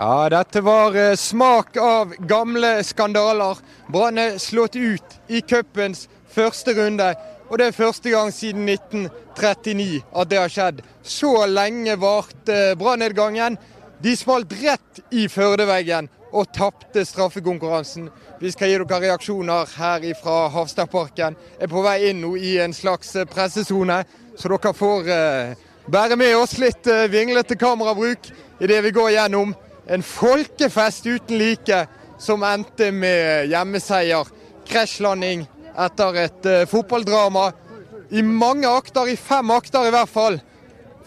Ja, dette var eh, smak av gamle skandaler. Brann er slått ut i cupens første runde. Og det er første gang siden 1939 at det har skjedd. Så lenge varte brannnedgangen. De smalt rett i Førdeveggen og tapte straffekonkurransen. Vi skal gi dere reaksjoner her fra Havstadparken. Er på vei inn nå i en slags pressesone, så dere får bære med oss litt vinglete kamerabruk idet vi går gjennom en folkefest uten like som endte med hjemmeseier. Krasjlanding etter et uh, fotballdrama i mange akter, i fem akter i hvert fall.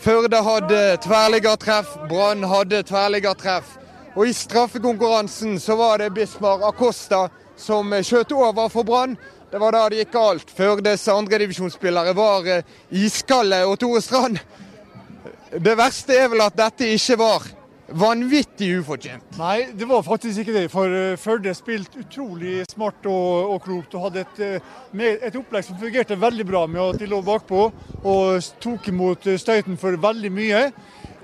Førde hadde tverrliggertreff, Brann hadde tverrliggertreff. Og i straffekonkurransen så var det Bismar Acosta som skjøt over for Brann. Det var da det gikk galt. Førdes andredivisjonsspillere var uh, iskalde og Tore Strand. Det verste er vel at dette ikke var vanvittig ufortjent. Nei, det var faktisk ikke det. For uh, Førde spilte utrolig smart og, og klokt og hadde et, uh, et, opplegg som fungerte veldig bra med at de lå bakpå og tok imot uh, støyten for veldig mye.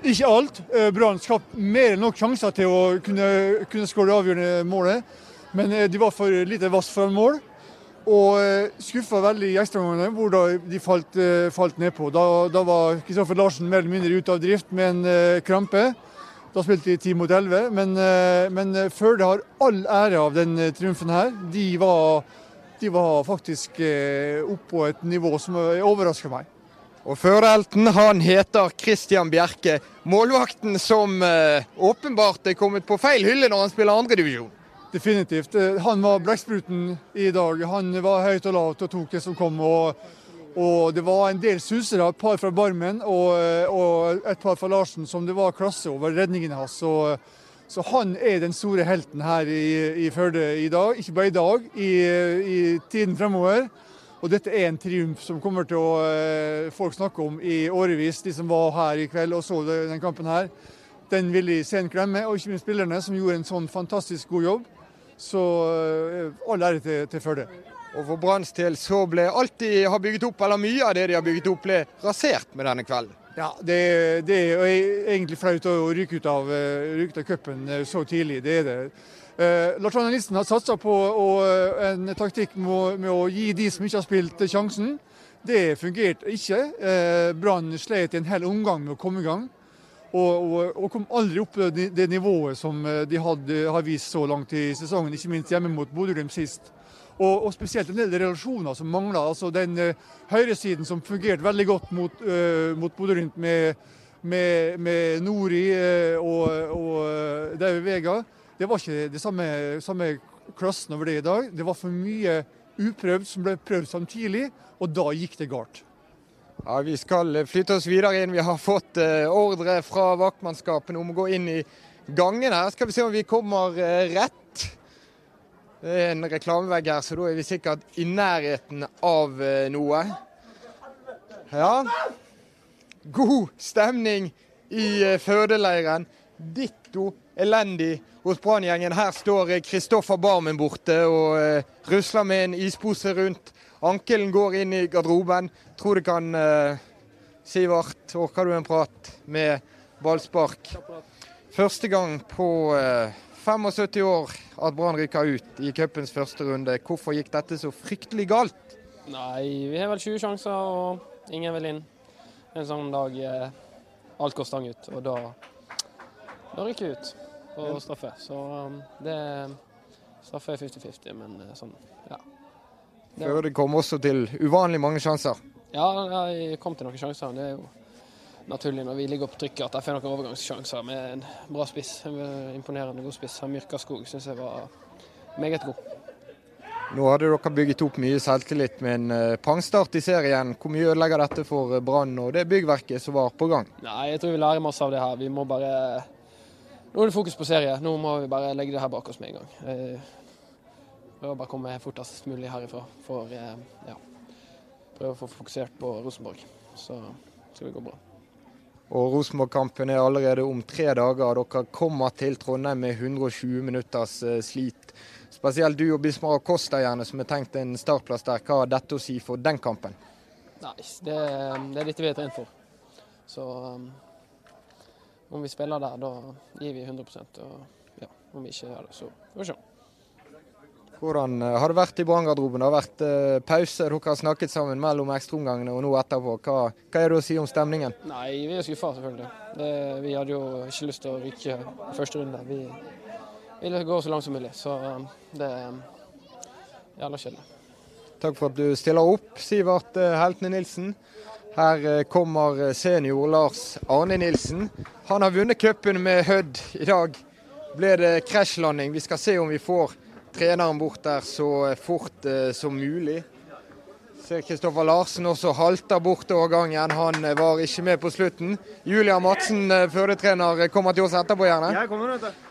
Ikke alt. Brann skapte mer enn nok sjanser til å kunne, kunne skåre det avgjørende målet, men de var for lite vass for en mål. Og skuffa veldig i ekstraomgangene, hvor de falt, falt nedpå. Da, da var Kristoffer Larsen mer eller mindre ute av drift med en krampe. Da spilte de 10 mot 11, men, eh, men eh, Førde har all ære av den eh, triumfen her. De var, de var faktisk oppå et nivå som overrasker meg. Og Førdehelten han heter Christian Bjerke. Målvakten som åpenbart er kommet på feil hylle når han spiller andredivisjon. Definitivt. Han var blekkspruten i dag. Han var høyt og lavt og tok det som kom. og og det var en del susere, et par fra Barmen og, og, et par fra Larsen, som det var klasse over redningene hans. Så, så han er den store helten her i, i Førde i dag. Ikke bare i dag, i, i, tiden fremover. Og dette er en triumf som kommer til å eh, folk snakke om i årevis. De som var her i kveld og så den kampen her. Den vil de sent glemme, og ikke minst spillerne, som gjorde en sånn fantastisk god jobb. Så eh, all ære til, til Førde. Og for Branns del så ble alt de har bygget opp, eller mye av det de har bygget opp, ble rasert med denne kvelden. Ja, det, det er egentlig flaut å ryke ut av, eh, ryke cupen eh, så tidlig. Det er det. Eh, Lars Arne Nilsen har satsa på og, en taktikk med, med, å gi de som ikke har spilt, sjansen. Det fungerte ikke. Eh, Brann slet en hel omgang med å komme i gang. Og, og, og kom aldri opp på det, nivået som de hadde, har vist så langt i sesongen, ikke minst hjemme mot Bodø-Glimt sist. Og, og, spesielt en del relasjoner som mangla. Altså den uh, høyresiden som fungerte veldig godt mot, uh, mot Bodø Rundt med, med, med, Nori uh, og, og Daue Vega. Det var ikke det samme, samme klassen over det i dag. Det var for mye uprøvd som ble prøvd samtidig, og da gikk det galt. Ja, Vi skal flytte oss videre inn. Vi har fått ordre fra vaktmannskapene om å gå inn i gangen her. Skal vi se om vi kommer rett. Det er en reklamevegg her, så da er vi sikkert i nærheten av eh, noe. Ja. God stemning i eh, fødeleiren. Ditto elendig hos Branngjengen. Her står Kristoffer Barmen borte og rusler med en ispose rundt. Ankelen går inn i garderoben. Tror det kan Sivert, orker du en prat med ballspark? Første gang på 75 år at Brann rykker ut i cupens første runde. Hvorfor gikk dette så fryktelig galt? Nei, vi har vel 20 sjanser og ingen vil inn. En sånn dag eh, alt går stang ut, og da, da rykker vi ut på straffe. Så um, det straffe er 50-50, men eh, sånn, ja. Førde kom også til uvanlig mange sjanser? Ja, jeg kom til noen sjanser. Det er jo naturlig når vi ligger på trykket at jeg får noen overgangssjanser med en bra spiss. En imponerende god spiss. Myrka Skog syns jeg var meget god. Nå hadde dere bygget opp mye selvtillit med en uh, pangstart i serien. Hvor mye ødelegger dette for eh, Brann og det byggverket som var på gang? Nei, Jeg tror vi lærer masse av det her. Vi må bare Nå er det fokus på serie. Nå må vi bare legge det her bak oss med en gang. Prøve å bare komme fortest mulig herifra for ja, prøve å få fokusert på Rosenborg. Så skal vi gå bra. Og Rosenborg-kampen er allerede om tre dager. Dere kommer til Trondheim med 120 minutters eh, slit. Spesielt du og Bismar Acosta, gjerne, som har tenkt en startplass der. Hva har dette å si for den kampen? Nei, det, det er dette vi har trent for. Så um, om vi spiller der, da gir vi 100% og ja, Om vi ikke gjør det, så får vi se. Hvordan eh, har det vært i Brann-garderoben? Det har vært uh, pause, dere har snakket sammen mellom ekstraomgangene og nå etterpå. Hva, hva, er det å si om stemningen? Nei, Vi er skuffa, selvfølgelig. Det, vi hadde jo ikke lyst til å rykke i første runde. Vi ville gå så langt som mulig. Så det er jævla kjedelig. Takk for at du stiller opp, Sivert Heltene Nilsen. Her kommer senior Lars Arne Nilsen. Han har vunnet cupen med Hødd i dag. Ble det krasjlanding? Vi skal se om vi får treneren bort der så fort eh, som mulig. Ser Kristoffer Larsen også halter bort overgangen. Han eh, var ikke med på slutten. Julia Madsen, eh, førdetrener, kommer til oss etterpå, gjerne. Jeg kommer, vet du.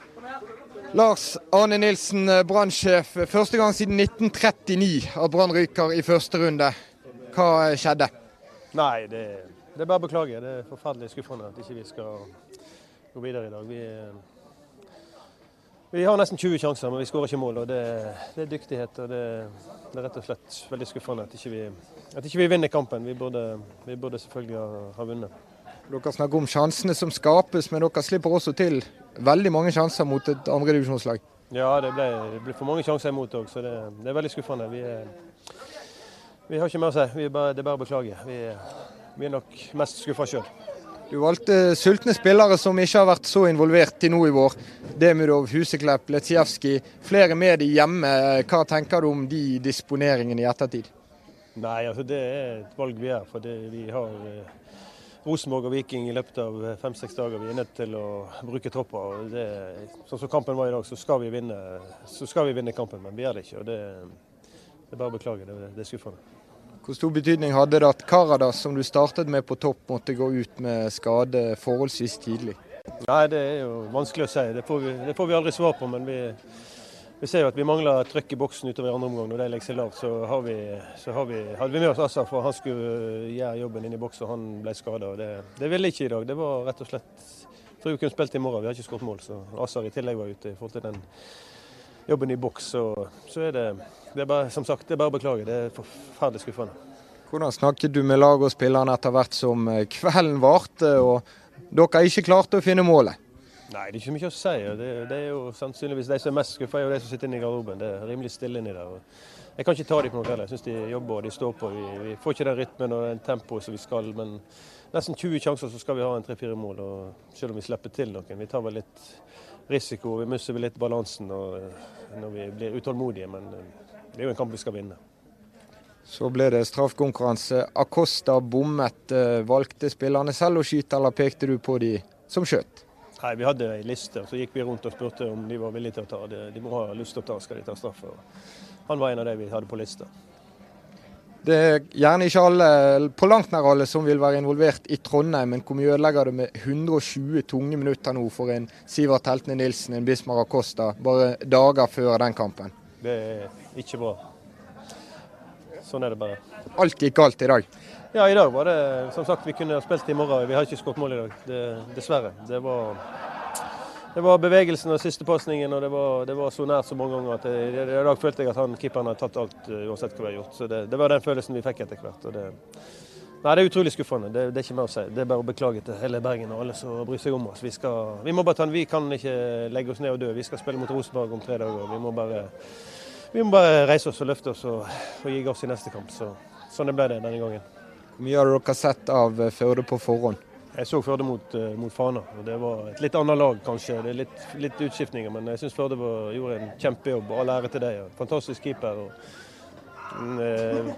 Lars Arne Nilsen, brannsjef. Første gang siden 1939 at Brann ryker i første runde. Hva skjedde? Nei, det, det er bare å beklage. Det er forferdelig skuffende at ikke vi skal gå videre i dag. Vi vi har nesten 20 sjanser, men vi skårer ikke mål. og Det, det er dyktighet. og det, det, er rett og slett veldig skuffende at ikke vi, at ikke vi vinner kampen. Vi burde, vi burde selvfølgelig ha, ha, vunnet. Dere snakker om sjansene som skapes, men dere slipper også til veldig mange sjanser mot et andredivisjonslag. Ja, det ble, det ble, for mange sjanser imot òg, så det, det, er veldig skuffende. Vi, er, vi har ikke mer å si. Det er bare å beklage. Vi, vi er nok mest skuffa sjøl. Du valgte sultne spillere som ikke har vært så involvert til nå i vår. Demidov, Huseklepp, Letsjevskij. Flere med de hjemme. Hva tenker du om de disponeringene i ettertid? Nei, altså Det er et valg vi gjør. For vi har eh, Rosenborg og Viking i løpet av fem-seks dager. Vi er nødt til å bruke tropper. og det, Sånn som kampen var i dag, så skal vi vinne, skal vi vinne kampen. Men vi gjør det ikke. og Det, det er bare å beklage. Det, det er skuffende. Hvor stor betydning hadde det at Karadas, som du startet med på topp, måtte gå ut med skade forholdsvis tidlig? Nei, Det er jo vanskelig å si. Det får vi, det får vi aldri svar på. Men vi, vi, ser jo at vi mangler trøkk i boksen utover i andre omgang. Når det legger seg lavt, så, har vi, så har vi, hadde vi med oss Assa for han skulle gjøre jobben inn i boksen, og han ble skada. Det, det ville ikke i dag. Det var rett og slett tror vi kunne spilt i morgen. Vi har ikke skåret mål. Så Assar i tillegg var ute i forhold til den jobben i boks. Så, så er det det er bare, som sagt, det er bare å beklage. Det er forferdelig skuffende. Hvordan snakket du med laget og spillerne etter hvert som eh, kvelden varte og dere ikke klarte å finne målet? Nei, det er ikke mye å si. Det, det er jo sannsynligvis De som er mest skuffa, er de som sitter inne i garderoben. Det er rimelig stille inni der. Jeg kan ikke ta dem på noe heller. Jeg syns de jobber og de står på. Vi, vi, får ikke den rytmen og den tempoet som vi skal. Men nesten 20 sjanser så skal vi ha en tre-fire mål. Selv om vi slipper til noen. Vi tar vel litt risiko. Vi mister litt balansen når vi blir utålmodige. Men det er jo en kamp vi skal vinne. Så ble det straffekonkurranse. Acosta bommet. Eh, valgte spillerne selv å skyte, eller pekte du på de som skjøt? Nei, Vi hadde ei liste, så gikk vi rundt og spurte om de var villige til å ta det. De må ha lyst til å ta, skal de ta straffe. Han var en av de vi hadde på lista. Det er gjerne ikke alle, på langt nær alle, som vil være involvert i Trondheim, men hvor mye ødelegger det med 120 tunge minutter nå for en Sivert Heltene Nilsen, en Bismar Acosta, bare dager før den kampen? Det er ikke bra. Sånn er det bare. Alt gikk galt i dag? Ja, i dag var det som sagt vi kunne ha spilt i morgen. Vi har ikke skåret mål i dag, det, dessverre. Det var, det var bevegelsen og siste pasningen, og det var, det var, så nært så mange ganger at jeg, i dag følte jeg at han keeperen hadde tatt alt uh, uansett hva vi har gjort. Så det, det, var den følelsen vi fikk etter hvert. Det, nei, det er utrolig skuffende. Det, er ikke mer å si. Det er bare å beklage til hele Bergen og alle som bryr seg om oss. Vi, skal, vi, må bare ta, vi kan ikke legge oss ned og dø. Vi skal spille mot Rosenborg om tre dager. Vi må bare vi må bare reise oss og løfte oss og, og gi oss i neste kamp. Så, sånn ble det denne gangen. Hvor mye har dere sett av eh, Førde på forhånd? Jeg så Førde mot, uh, mot Fana. og Det var et litt annet lag, kanskje. Det er litt, litt utskiftninger, men jeg syns Førde var, gjorde en kjempejobb. All ære til deg. Fantastisk keeper. og uh,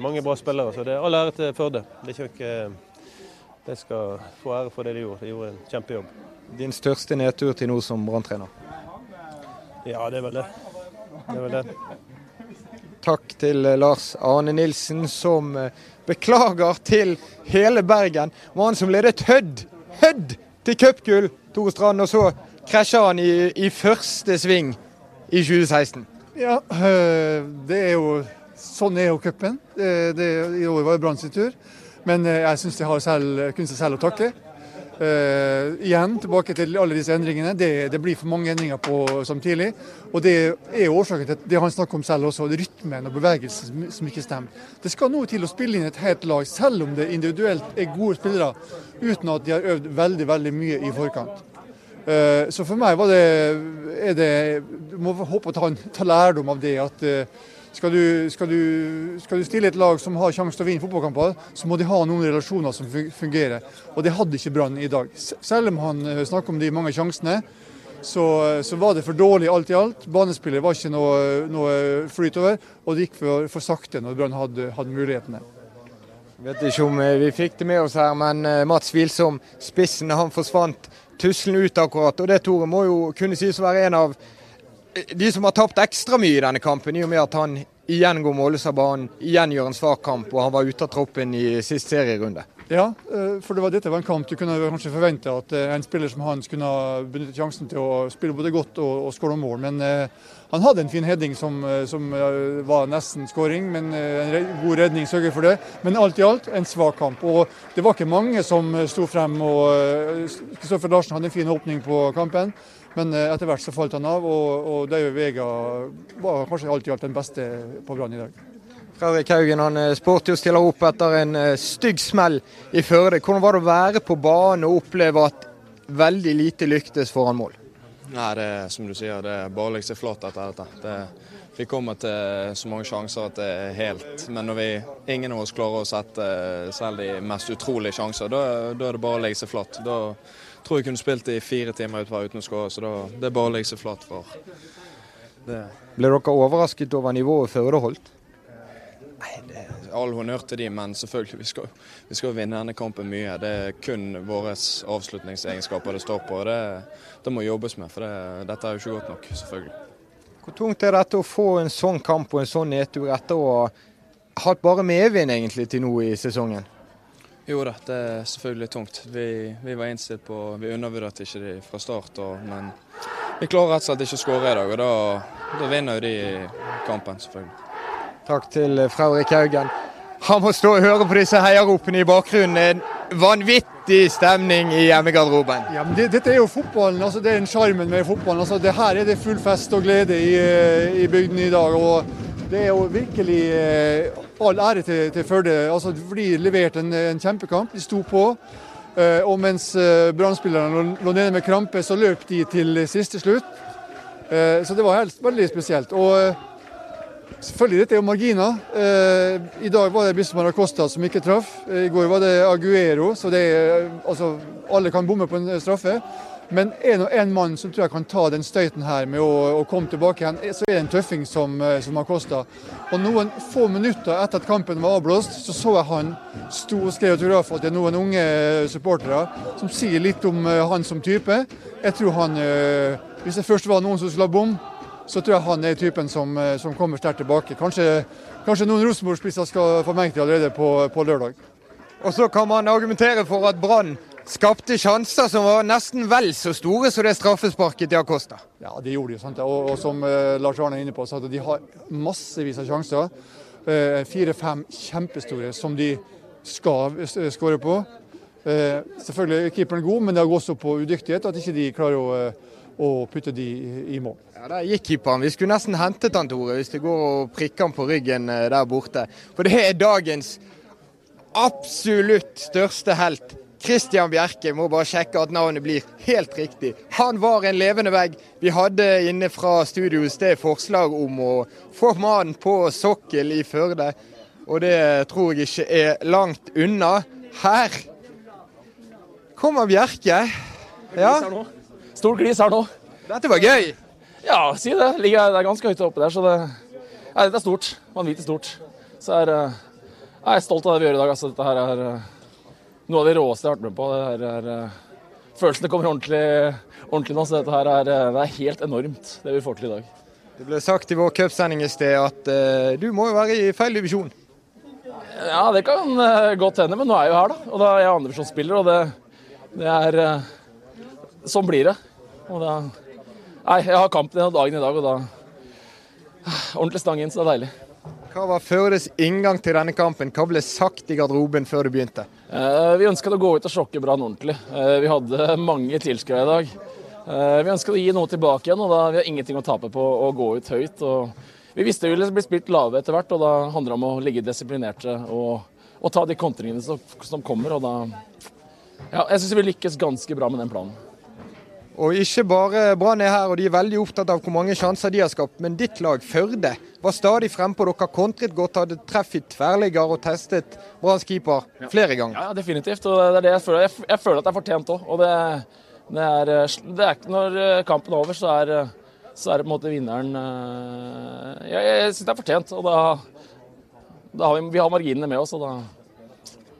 Mange bra spillere. Så det er all ære til Førde. Det er ikke de skal få ære for det de gjorde. De gjorde en kjempejobb. Din største nedtur til nå som branntrener? Ja, det er vel det. Det var det. Takk til eh, Lars Arne Nilsen, som eh, beklager til hele Bergen. Mannen som ledet Hødd, Hødd til cupgull, Tore Strand. Og så krasja han i, i, første sving i 2016. Ja, eh, det er jo Sånn er jo cupen. I år var det Brann sin tur. Men jeg syns de har selv, kun seg selv å takke. Uh, igjen tilbake til alle disse endringene. Det, det, blir for mange endringer på samtidig. Og det er årsaken til det han snakker om selv også, rytmen og bevegelsen som ikke stemmer. Det skal noe til å spille inn et helt lag, selv om det individuelt er gode spillere, uten at de har øvd veldig veldig mye i forkant. Uh, så for meg var det, er det Du må håpe å ta, ta lærdom av det. at uh, skal du, skal, du, skal du, stille et lag som har sjanse til å vinne fotballkamper, så må de ha noen relasjoner som fungerer. Og det hadde ikke Brann i dag. Selv om han eh, snakker om de mange sjansene, så, så, var det for dårlig alt i alt. Banespillet var ikke noe, noe flyt over, og det gikk for, for sakte når Brann hadde, hadde mulighetene. Jeg vet ikke om eh, vi fikk det med oss her, men eh, Mats Wilsom, spissen, han forsvant tusselen ut akkurat. Og det, Tore, må jo kunne sies å være en av de som har tapt ekstra mye i denne kampen, i og med at han igjen går målløs av banen, igjen gjør en svak kamp, og han var ute av troppen i sist serierunde. Ja, eh, for det var, dette var en kamp du kunne kanskje forvente at eh, en spiller som Hans kunne benytte sjansen til å spille både godt og, og skåre mål. Men eh, han hadde en fin heading som, eh, som var nesten skåring, men en god redning sørger for det. Men alt i alt en svak kamp. Og det var ikke mange som sto frem. og Kristoffer Larsen hadde en fin åpning på kampen. Men eh, etter hvert så falt han av, og, og jo Vega var kanskje alt i alt den beste på Brann i dag. Fredrik Haugen han spurte sporty og stiller opp etter en eh, stygg smell i Førde. Hvordan var det å være på banen og oppleve at veldig lite lyktes foran mål? Nei, det er som du sier, det er bare å legge seg flott etter dette. Det, vi kommer til så mange sjanser at det er helt Men når vi, ingen av oss klarer å sette selv de mest utrolige sjanser, da, da er det bare å legge seg flat. Da tror jeg kunne spilt i fire timer utpå uten å skåre, så da, det er bare å legge seg flat for det. Ble dere overrasket over nivået Førde holdt? Nei, det er all honnør til de, men selvfølgelig, vi skal, vi skal vinne denne kampen mye. Det er kun våre avslutningsegenskaper det står på. Det, det må jobbes med, for det, dette er jo ikke godt nok, selvfølgelig. Hvor tungt er dette å få en sånn kamp og en sånn nedtur etter å ha hatt bare medvind egentlig til nå i sesongen? Jo da, det er selvfølgelig tungt. Vi, vi var innstilt på Vi undervurderte ikke de fra start, og, men vi klarer rett og slett ikke å skåre i dag. Og da, da vinner jo de kampen, selvfølgelig. Takk til Fredrik Haugen. Han må stå og høre på disse heiaropene i bakgrunnen. En vanvittig stemning i hjemmegarderoben. Ja, men det, dette er jo fotballen. altså Det er en sjarmen med fotballen. altså det Her er det full fest og glede i, i bygden i dag. og det er jo virkelig eh, all ære til, til Førde. Altså, de leverte en, en, kjempekamp. De sto på. Eh, og mens eh, Brann-spillerne lå nede med krampe, så løp de til siste slutt. Så det var helt, veldig spesielt. Og selvfølgelig, dette er jo marginer. I dag var det Bismar Acosta som ikke traff. I går var det Aguero, så det er, altså, alle kan bomme på en straffe. Men er det en mann som tror jeg kan ta den støyten her med å, å komme tilbake igjen, så er det en tøffing som, eh, som har kosta. Og noen få minutter etter at kampen var avblåst, så så jeg han sto og skrev autografer til noen unge supportere som sier litt om eh, han som type. Jeg tror han, eh, Hvis det først var noen som skulle ha bom, så tror jeg han er typen som, som kommer sterkt tilbake. Kanskje, kanskje noen Rosenborg-spisser skal få meg til allerede på, på lørdag. Og så kan man argumentere for at Brann skapte sjanser som var nesten vel så store som det straffesparket til Acosta. Ja, det gjorde de. sant? Og, og som eh, Lars Arne er inne på, så at de har massevis av sjanser. Uh, Fire-fem kjempestore som de skal skåre på. Eh, selvfølgelig er keeperen god, men det går også på udyktighet at ikke de klarer å, å putte de i, i mål. Ja, Der gikk keeperen. Vi skulle nesten hentet han, Tore, hvis det går og prikker han på ryggen der borte. For det er dagens absolutt største helt. Christian Bjerke må bare sjekke at navnet blir helt riktig. Han var en levende vegg. Vi hadde inne fra studio det forslag om å få mannen på sokkel i Førde. Og det tror jeg ikke er langt unna. Her kommer Bjerke. Ja. Stor glis her nå. Dette var gøy. Ja, si det. Ligger det er ganske høyt oppe der, så det Nei, dette er stort. Vanvittig stort. Så er, eh, jeg er stolt av det vi gjør i dag. Altså, dette her er eh, noe av det råeste jeg har vært med på. Det er, uh, følelsene kommer ordentlig, ordentlig nå, så dette her er, eh, det er helt enormt, det vi får til i dag. Det ble sagt i vår cupsending i sted at uh, du må jo være i feil divisjon. Ja, det kan uh, godt hende, men nå er jeg jo her, da. Og da er jeg andredivisjonsspiller, og det, det er Sånn blir det. Da Nei, jeg har kampen i dagen i dag, og da Ordentlig stang inn, så det er deilig. Hva var Førdes inngang til denne kampen? Hva ble sagt i garderoben før du begynte? Eh, vi ønsket å gå ut og sjokke Brann ordentlig. Eh, vi hadde mange tilskuere i dag. Eh, vi ønsket å gi noe tilbake igjen, og da vi har ingenting å tape på å gå ut høyt. vi visste vi ville bli spilt lave etter hvert, og da handler det om å ligge disiplinerte og, og ta de kontringene som, som kommer. og da ja, Jeg syns vi lykkes ganske bra med den planen. Og ikke bare Brann er her, og de er veldig opptatt av hvor mange sjanser de har skapt. Men ditt lag, Førde, var stadig frempå. Dere kontret godt, hadde treff i tverrligger og testet Branns keeper flere ganger. Ja, definitivt. Og det er det jeg føler. Jeg, jeg føler at det er fortjent òg. Og det, det, er, det er når kampen er over, så er, så er det på en måte vinneren Jeg, jeg syns det er fortjent. Og da, da har vi, vi, har marginene med oss, og da,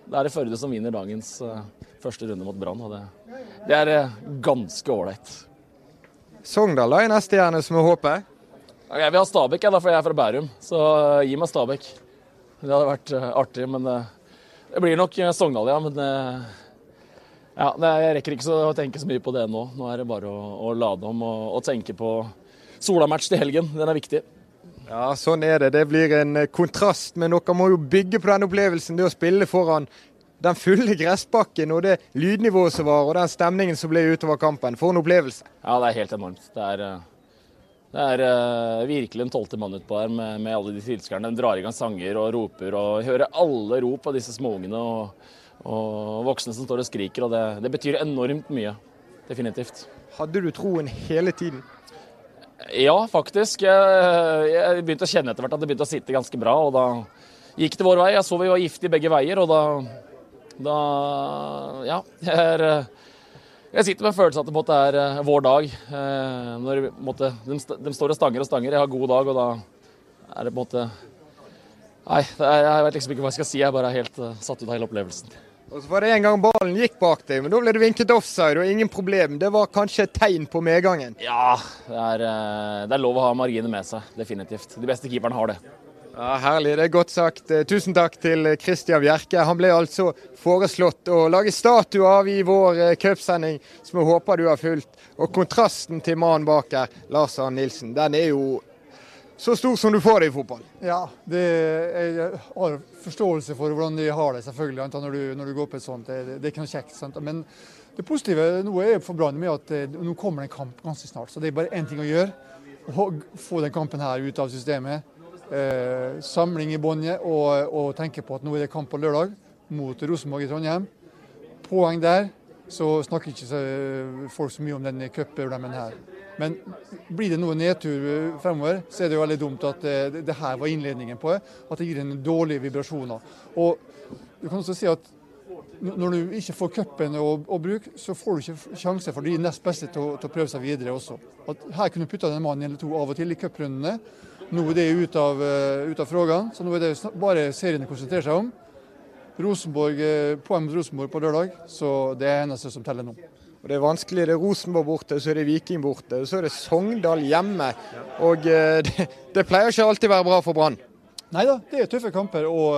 da er det Førde som vinner dagens første runde mot Brann. og det det er eh, ganske ålreit. Sogndal er neste gjerne som er håpet? Jeg vil ha Stabæk, jeg, da, for jeg er fra Bærum. Så eh, gi meg Stabæk. Det hadde vært eh, artig, men det blir nok Sogndal, ja. Men ja, jeg rekker ikke å tenke så mye på det nå. Nå er det bare å, å lade om og, og tenke på Sola-match til helgen. Den er viktig. Ja, sånn er det. Det blir en kontrast, men dere må jo bygge på den opplevelsen. Det å spille foran den fulle gressbakken og det lydnivået som var, og den stemningen som ble utover kampen. For en opplevelse. Ja, det er helt enormt. Det er, eh, det er uh, virkelig en tolvte mann utpå her med, med, alle de tilskuerne. De drar i gang sanger og roper og hører alle rop av disse småungene og, og, voksne som står og skriker. og det, det betyr enormt mye. Definitivt. Hadde du troen hele tiden? Ja, faktisk. Jeg, jeg begynte å kjenne etter hvert at det begynte å sitte ganske bra. og da gikk det vår vei. Jeg så vi var giftige begge veier, og da da Ja. Jeg, er, eh, jeg sitter med følelsen at det er eh, vår dag. Eh, når måtte, de, de, står og stanger og stanger. Jeg har god dag, og da er det på en måte Nei, er, jeg vet liksom ikke hva jeg skal si. Jeg er bare helt uh, satt ut av hele opplevelsen. Og så var det en gang ballen gikk bak deg, men da ble det vinket offside og ingen problem. Det var kanskje et tegn på medgangen? Ja, det er, det er lov å ha marginer med seg. Definitivt. De beste keeperne har det. Ja, Herlig, det er godt sagt. Eh, tusen takk til Kristian Bjerke. Han ble altså foreslått å lage statue av i vår eh, cupsending, som jeg håper du har fulgt. Og kontrasten til mannen bak her, Lars Arne Nilsen, den er jo så stor som du får det i fotball. Ja, det, jeg har forståelse for hvordan de har det, selvfølgelig, når du, når du går på et sånt. Det, det er ikke noe kjekt. Sant? Men det positive nå er for Brann at eh, nå kommer det en kamp ganske snart. Så det er bare én ting å gjøre. Å få den kampen her ut av systemet eh, samling i båndet og, og tenke på at nå er det kamp på lørdag mot Rosenborg i Trondheim. Poeng der. Så snakker ikke folk så mye om denne cupproblemen her. Men blir det noe nedtur eh, fremover, så er det jo veldig dumt at det, eh, det her var innledningen på det. At det gir en dårlige vibrasjoner. Og du kan også si at når du ikke får cupen å, å, bruke, så får du ikke sjanse for de nest beste til å, til å prøve seg videre også. At her kunne du putta en mann eller to av og til i cuprundene. Nå er det ute av, eh, ut av frågan, så nå er det bare seriene konsentrerer seg om. Rosenborg, eh, Poeng mot Rosenborg på lørdag, så det er eneste som teller nå. Og Det er vanskelig. Det er Rosenborg borte, så er det Viking borte, så er det Sogndal hjemme. Og eh, det, det pleier ikke alltid være bra for Brann. Nei da, det er tøffe kamper. Og,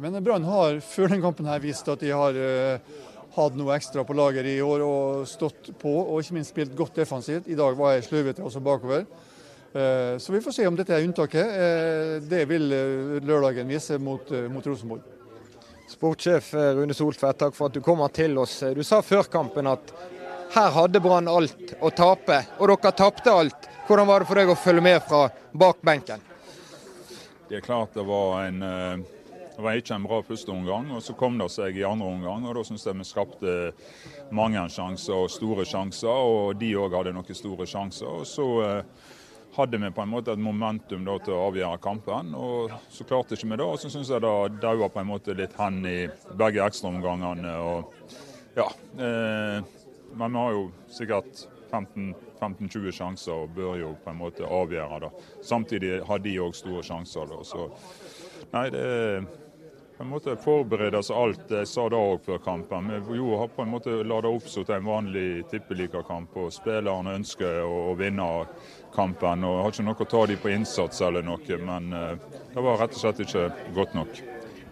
men Brann har før den kampen her vist at de har hatt noe ekstra på lager i år og stått på, og ikke minst spilt godt defensivt. I dag var jeg sløvete også bakover. Eh, så vi får se om dette er unntaket. Eh, det vil eh, lørdagen vise mot, mot Rosenborg. Sportssjef Rune Soltvedt, takk for at du kommer til oss. Du sa før kampen at her hadde Brann alt å tape, og dere tapte alt. Hvordan var det for deg å følge med fra bakbenken? Det er klart det var en det var ikke en bra første omgang, og så kom det seg i andre omgang. og Da syns jeg vi skapte mange sjanser og store sjanser, og de òg hadde noen store sjanser. og så hadde vi på en måte et momentum da, til å avgjøre kampen. og Så klarte ikke vi det. og Så syns jeg det daua på en måte litt hen i begge ekstraomgangene. Ja, eh, men vi har jo sikkert 15-20 sjanser og bør jo på en måte avgjøre det. Samtidig har de òg store sjanser. Da, så nei, det er på en måte forberede oss alt. Jeg sa det òg før kampen. Vi har på en måte lada opp til en vanlig tippeligakamp. og Spillerne ønsker å, å vinne kampen. og Har ikke noe å ta dem på innsats eller noe, men uh, det var rett og slett ikke godt nok.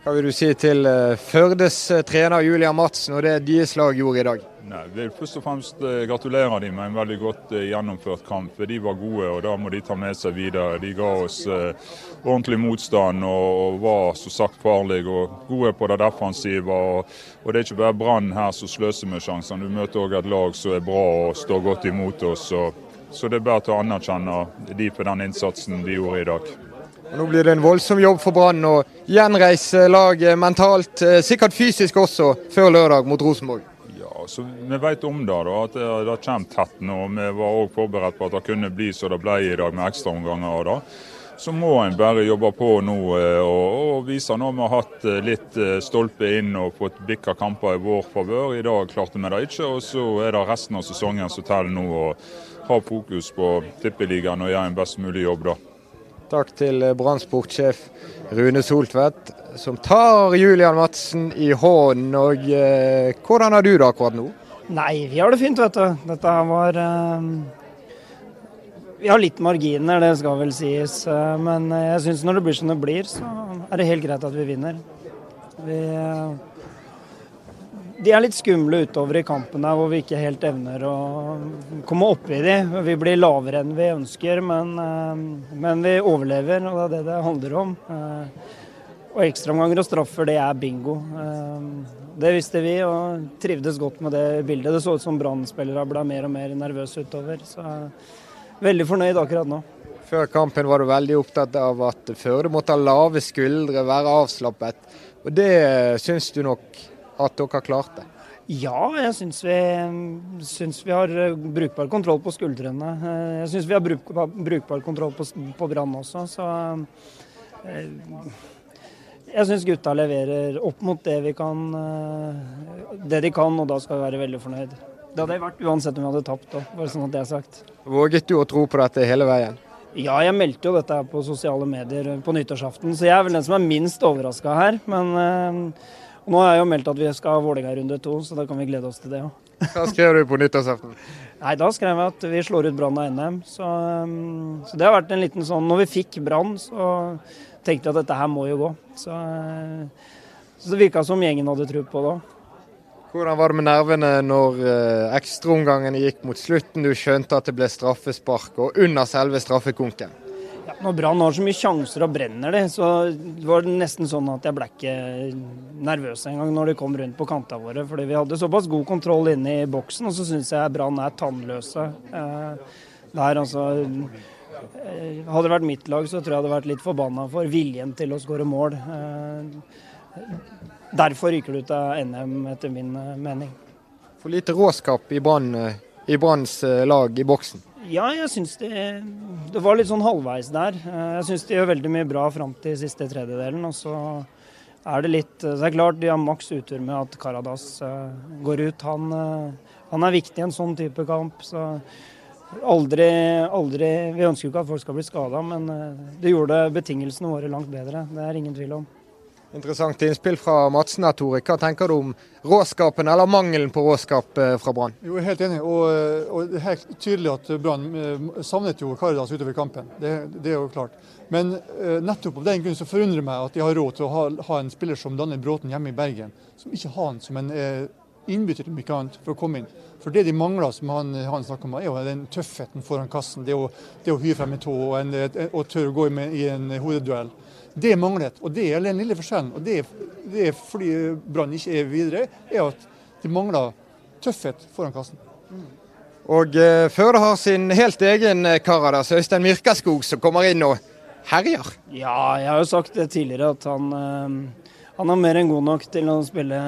Hva vil du si til uh, Førdes trener Julia Madsen og det deres lag gjorde i dag? Nei, vil først og fremst eh, gratulere dem med en veldig godt eh, gjennomført kamp. De var gode, og da må de ta med seg videre. De ga oss eh, ordentlig motstand og, var som sagt farlige og gode på det defensive. Og, Det er ikke bare Brann her som sløser med sjansene. Du møter òg et lag som er bra og står godt imot oss. Så det er bare til å anerkjenne de for den innsatsen de gjorde i dag. Og nå blir det en voldsom jobb for Brann å gjenreise laget mentalt, sikkert fysisk også, før lørdag mot Rosenborg. Så Vi vet om det, da, at det, det kommer tett nå. Vi var òg forberedt på at det kunne bli som det ble i dag med ekstraomganger. av det. Så må en bare jobbe på nå eh, og, og vise når vi har hatt eh, litt stolpe inn og fått bikka kamper i vår favør. I dag klarte vi det ikke, og så er det resten av sesongen som teller nå. og Ha fokus på Tippeligaen og gjøre en best mulig jobb da. Takk til Brannsportsjef Rune Soltvedt, som tar Julian Madsen i hånden. Og eh, hvordan har du det akkurat nå? Nei, vi har det fint, vet du. Dette var eh, Vi har litt marginer, det skal vel sies. Eh, men jeg syns når det blir som det blir, så er det helt greit at vi vinner. Vi eh, de er litt skumle utover i kampen der hvor vi ikke helt evner å komme opp i de. Vi blir lavere enn vi ønsker, men, eh, men vi overlever, og det er det det handler om. Eh, og ekstraomganger og straffer, det er bingo. Eh, det visste vi og trivdes godt med det bildet. Det så ut som Brann-spillerne ble mer og mer nervøse utover. Så jeg er veldig fornøyd akkurat nå. Før kampen var du veldig opptatt av at Førde måtte ha lave skuldre, være avslappet. Og det syns du nok at dere har klart det? Ja, jeg syns vi, syns vi, har eh, brukbar kontroll på skuldrene. Eh, jeg syns vi har brukbar, brukbar kontroll på, på Brann også, så eh, jeg syns gutta leverer opp mot det, vi kan, det de kan, og da skal vi være veldig fornøyd. Det hadde jeg vært uansett om vi hadde tapt òg, bare sånn at det er sagt. Våget du å tro på dette hele veien? Ja, jeg meldte jo dette på sosiale medier på nyttårsaften, så jeg er vel den som er minst overraska her. Men og nå har jeg jo meldt at vi skal ha Vålerenga runde to, så da kan vi glede oss til det òg. Hva skrev du på nyttårsaften? Nei, Da skrev jeg at vi slår ut Brann av NM. Så, um, så, det har vært en liten sånn Når vi fikk Brann, så tenkte jeg at dette her må jo gå. Så, uh, så det virka som gjengen hadde tro på det òg. Hvordan var det med nervene når uh, ekstraomgangene gikk mot slutten? Du skjønte at det ble straffespark, og under selve straffekonken? Når Brann har så mye sjanser og brenner de, så var det nesten sånn at jeg ble ikke nervøs engang når de kom rundt på kantene våre. Fordi vi hadde såpass god kontroll inne i boksen, og så syns jeg Brann er tannløse. Eh, der altså eh, Hadde det vært mitt lag, så tror jeg jeg hadde vært litt forbanna for viljen til å skåre mål. Eh, derfor ryker du ut av NM, etter min mening. For lite råskap i Branns lag i boksen? Ja, jeg syns det, det var litt sånn halvveis der. Eh, jeg syns de gjør veldig mye bra fram til siste tredjedelen. Og så er det litt Så det er klart de har maks utur med at Karadas uh, går ut. Han, uh, han, er viktig i en sånn type kamp. Så aldri, aldri Vi ønsker jo ikke at folk skal bli skada, men det gjorde betingelsene våre langt bedre. Det er ingen tvil om. Interessant innspill fra Madsen her, Tore. Hva tenker du om råskapen, eller mangelen på råskap eh, fra Brann? Jeg er helt enig, og, eh, og, det er helt tydelig at Brann eh, savnet jo Caridas utover kampen. Det, det, er jo klart. Men nettopp av den grunn så forundrer det meg at de har råd til å ha, ha en spiller som Daniel Bråten hjemme i Bergen, som ikke har han som en innbytter til annet for å komme inn. For det de mangler, som han, han snakker om, er jo den tøffheten foran kassen. Det å, det å hyre frem en tå og, og tørre å gå i en hodeduell. Det manglet, og det er den lille forskjellen. Og det, det er fordi Brann ikke er videre, er at de mangler tøffhet foran kassen. Og eh, Førde har sin helt egen Karadas, kar der, Øystein Myrkaskog, som kommer inn og herjer. Ja, jeg har jo sagt det tidligere at han, eh, han er mer enn god nok til å spille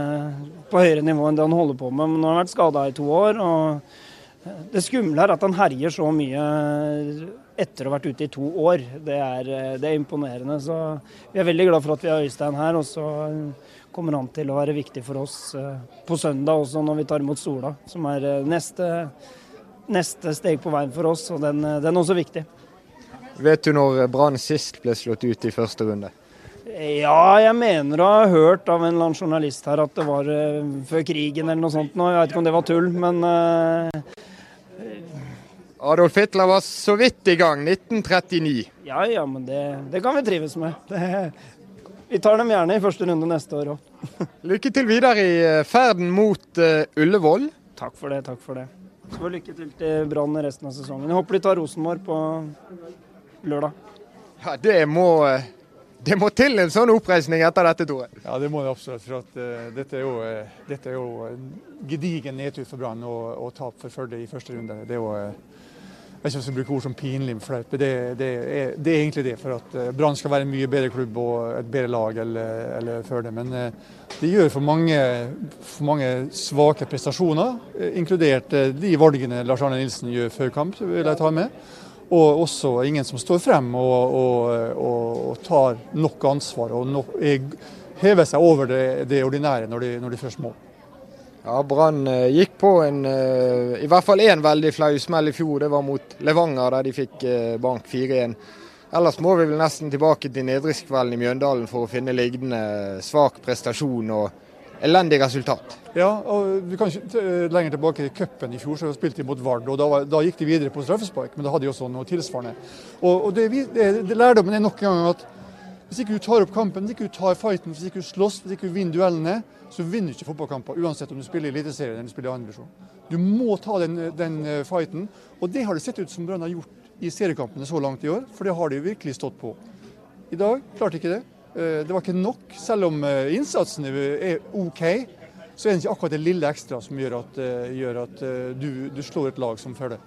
på høyere nivå enn det han holder på med. Men nå har han vært skada i to år. og Det skumle er at han herjer så mye etter å ha vært ute i to år. Det er, eh, det er, imponerende. Så vi er veldig glad for at vi har Øystein her. Og så kommer han til å være viktig for oss eh, på søndag også, når vi tar imot Sola. Som er eh, neste, neste steg på veien for oss, og den, den er også viktig. Vet du når Brann sist ble slått ut i første runde? Ja, jeg mener å ha hørt av en eller annen journalist her at det var før krigen eller noe sånt. Nå. Jeg vet ikke om det var tull, men Adolf Hitler var så vidt i gang, 1939. Ja ja, men det, det kan vi trives med. Det, vi tar dem gjerne i første runde neste år òg. Lykke til videre i eh, ferden mot uh, Ullevål. Takk for det, takk for det. Så lykke til til Brann resten av sesongen. Jeg håper de tar Rosenborg på lørdag. Ja, det må, det må til en sånn oppreisning etter dette, Tore. Ja, det må det absolutt. For at, uh, dette, er jo, uh, dette, er jo, en gedigen nedtur for Brann og, og tap for Førde i første runde. Det er jo, uh, jeg syns vi bruker ord som pinlig og flaut, men det, det, det, er, egentlig det. For at Brann skal være en mye bedre klubb og et bedre lag enn Førde. Men det gjør for mange, for mange svake prestasjoner, inkludert de valgene Lars Arne Nilsen gjør før kamp, vil jeg ta med. Og også ingen som står frem og, og, og, og tar nok ansvar og nok, hever seg over det, det ordinære når de, når de først må. Ja, Brann eh, gikk på en, eh, i hvert fall én veldig flau smell i fjor. Det var mot Levanger, der de fikk eh, bank 4-1. Ellers må vi vel nesten tilbake til nedrykkskvelden i Mjøndalen for å finne liggende svak prestasjon og elendig resultat. Ja, og vi kan ikke lenger tilbake i cupen i fjor, så spilte de mot Vard. og da, da, gikk de videre på straffespark, men da hadde de også noe tilsvarende. Og, og det, det, det Lærdommen er nok en gang at hvis ikke du tar opp kampen, hvis ikke du tar fighten, hvis ikke du slåss, hvis ikke du vinner duellene, så vinner du ikke fotballkamper, uansett om du spiller i Eliteserien eller spiller i andre divisjon. Du må ta den, den eh, fighten, og det har det sett ut som Brann har gjort i seriekampene så langt i år, for det har de virkelig stått på. I dag klarte ikke det. Eh, det var ikke nok. Selv om eh, innsatsen er OK, så er det ikke akkurat det lille ekstra som gjør at, gjør at du, du, slår et lag som Førde.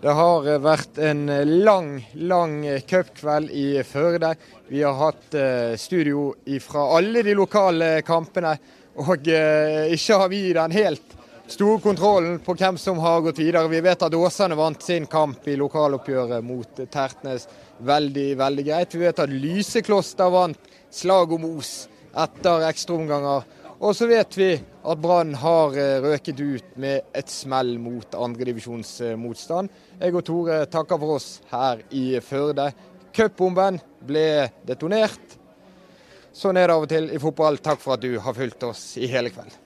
Det har vært en lang, lang cupkveld i Førde. Vi har hatt studio fra alle de lokale kampene. Og ikke har vi den helt store kontrollen på hvem som har gått videre. Vi vet at Åsane vant sin kamp i lokaloppgjøret mot Tertnes veldig, veldig greit. Vi vet at Lysekloster vant slag om Os etter ekstraomganger. Og så vet vi at Brann har eh, røket ut med et smell mot andredivisjonsmotstand. Jeg og Tore takker for oss her i Førde. Cupbomben ble detonert. Sånn er det av og til i fotball. Takk for at du har fulgt oss i hele kveld.